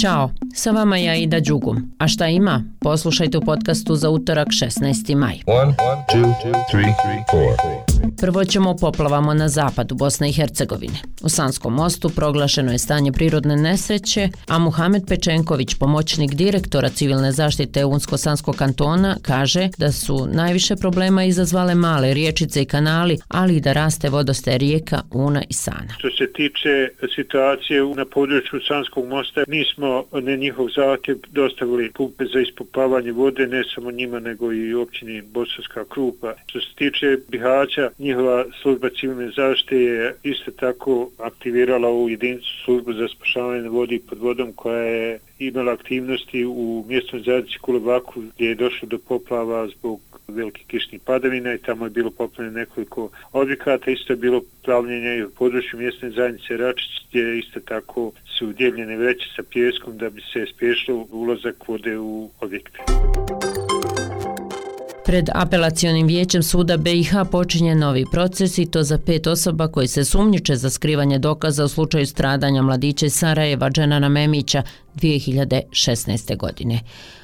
Ćao, sa vama ja Ida Đugum. A šta ima? Poslušajte u podcastu za utorak 16. maj. One, one, two, three, Prvo ćemo poplavamo na zapadu Bosne i Hercegovine. U Sanskom mostu proglašeno je stanje prirodne nesreće, a Muhamed Pečenković, pomoćnik direktora civilne zaštite Unsko-Sanskog kantona, kaže da su najviše problema izazvale male riječice i kanali, ali i da raste vodoste rijeka Una i Sana. Što se tiče situacije na području Sanskog mosta, mi smo na njihov zahtjev dostavili pumpe za ispopavanje vode, ne samo njima, nego i općini Bosanska krupa. Što se tiče Bihaća, njihova služba civilne zaštite je isto tako aktivirala u jedinicu službu za spašavanje vodi pod vodom koja je imala aktivnosti u mjestnom zajednici Kulebaku gdje je došlo do poplava zbog velike kišni padavina i tamo je bilo poplavljeno nekoliko objekata. Isto je bilo plavljenje i u području mjestne zajednice Račić gdje isto tako su udjeljene vreće sa pjeskom da bi se spješilo ulazak vode u objekte. Pred apelacionim vijećem suda BiH počinje novi proces i to za pet osoba koji se sumnjiče za skrivanje dokaza u slučaju stradanja mladića iz Sarajeva Dženana Memića 2016. godine.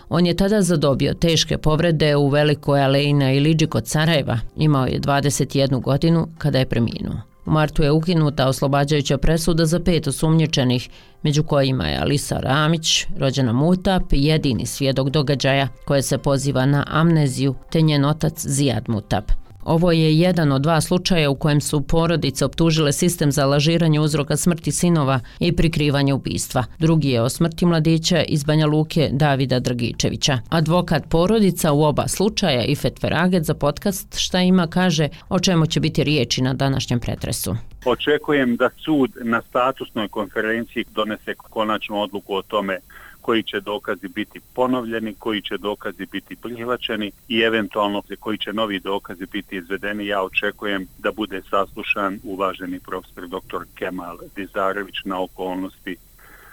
On je tada zadobio teške povrede u Velikoj aleji na Iliđi kod Sarajeva. Imao je 21 godinu kada je preminuo. U martu je ukinuta oslobađajuća presuda za pet osumnjičenih, među kojima je Alisa Ramić, rođena Mutap, jedini svjedok događaja koje se poziva na amneziju, te njen otac Zijad Mutap. Ovo je jedan od dva slučaja u kojem su porodice optužile sistem za lažiranje uzroka smrti sinova i prikrivanje ubistva. Drugi je o smrti mladića iz Banja Luke Davida Dragičevića. Advokat porodica u oba slučaja Ifet Feraget za podcast Šta ima kaže o čemu će biti riječi na današnjem pretresu. Očekujem da sud na statusnoj konferenciji donese konačnu odluku o tome koji će dokazi biti ponovljeni, koji će dokazi biti prihvaćeni i eventualno koji će novi dokazi biti izvedeni. Ja očekujem da bude saslušan uvaženi profesor dr. Kemal Dizarević na okolnosti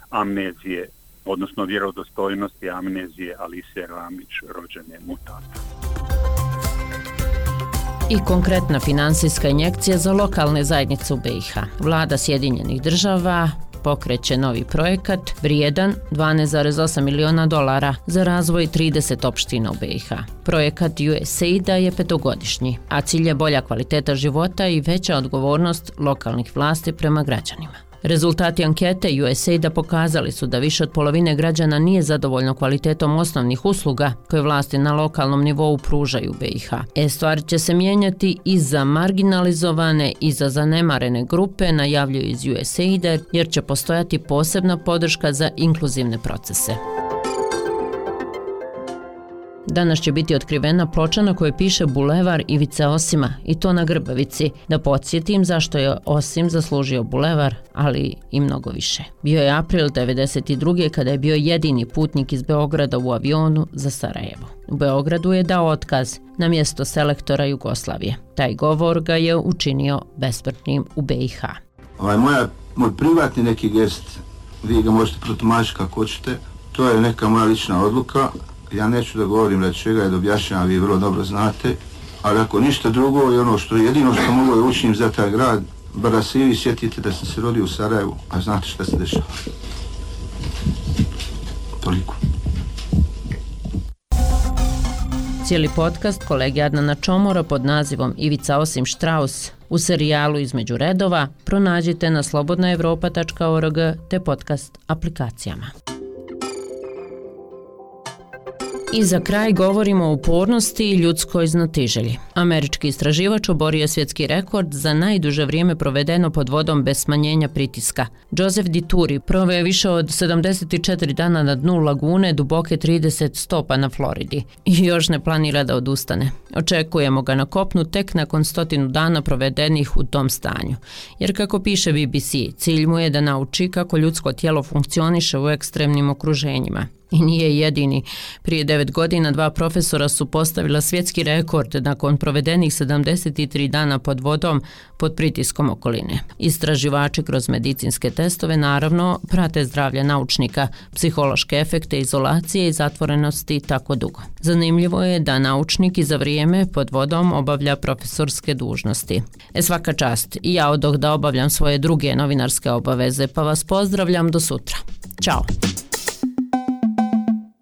amnezije, odnosno vjerodostojnosti amnezije Alice Ramić, rođene mutata. I konkretna finansijska injekcija za lokalne zajednice u BiH. Vlada Sjedinjenih država pokreće novi projekat vrijedan 12,8 miliona dolara za razvoj 30 opština u BiH. Projekat USAID-a je petogodišnji, a cilj je bolja kvaliteta života i veća odgovornost lokalnih vlasti prema građanima. Rezultati ankete USAID-a pokazali su da više od polovine građana nije zadovoljno kvalitetom osnovnih usluga koje vlasti na lokalnom nivou pružaju BiH. E stvari će se mijenjati i za marginalizovane i za zanemarene grupe, najavljuju iz USAID-a, jer će postojati posebna podrška za inkluzivne procese. Danas će biti otkrivena ploča na kojoj piše Bulevar Ivica Osima i to na Grbavici. Da podsjetim zašto je Osim zaslužio Bulevar, ali i mnogo više. Bio je april 1992. kada je bio jedini putnik iz Beograda u avionu za Sarajevo. U Beogradu je dao otkaz na mjesto selektora Jugoslavije. Taj govor ga je učinio besmrtnim u BiH. Ovaj moja, moj privatni neki gest, vi ga možete protumačiti kako hoćete, to je neka moja lična odluka, ja neću da govorim da čega je da objašnjam, vi vrlo dobro znate, ali ako ništa drugo i ono što jedino što mogu je učinim za taj grad, bar da se i vi sjetite da sam se rodio u Sarajevu, a znate šta se dešava. Toliko. Cijeli podcast kolegi Adnana Čomora pod nazivom Ivica Osim Štraus u serijalu Između redova pronađite na slobodnaevropa.org te podcast aplikacijama. I za kraj govorimo o upornosti i ljudskoj znatiželji. Američki istraživač oborio svjetski rekord za najduže vrijeme provedeno pod vodom bez smanjenja pritiska. Joseph Dituri proveo je više od 74 dana na dnu lagune duboke 30 stopa na Floridi i još ne planira da odustane. Očekujemo ga na kopnu tek nakon stotinu dana provedenih u tom stanju. Jer kako piše BBC, cilj mu je da nauči kako ljudsko tijelo funkcioniše u ekstremnim okruženjima i nije jedini. Prije devet godina dva profesora su postavila svjetski rekord nakon provedenih 73 dana pod vodom pod pritiskom okoline. Istraživači kroz medicinske testove naravno prate zdravlje naučnika, psihološke efekte izolacije i zatvorenosti tako dugo. Zanimljivo je da naučnik i za vrijeme pod vodom obavlja profesorske dužnosti. E svaka čast, i ja odoh da obavljam svoje druge novinarske obaveze, pa vas pozdravljam do sutra. Ćao!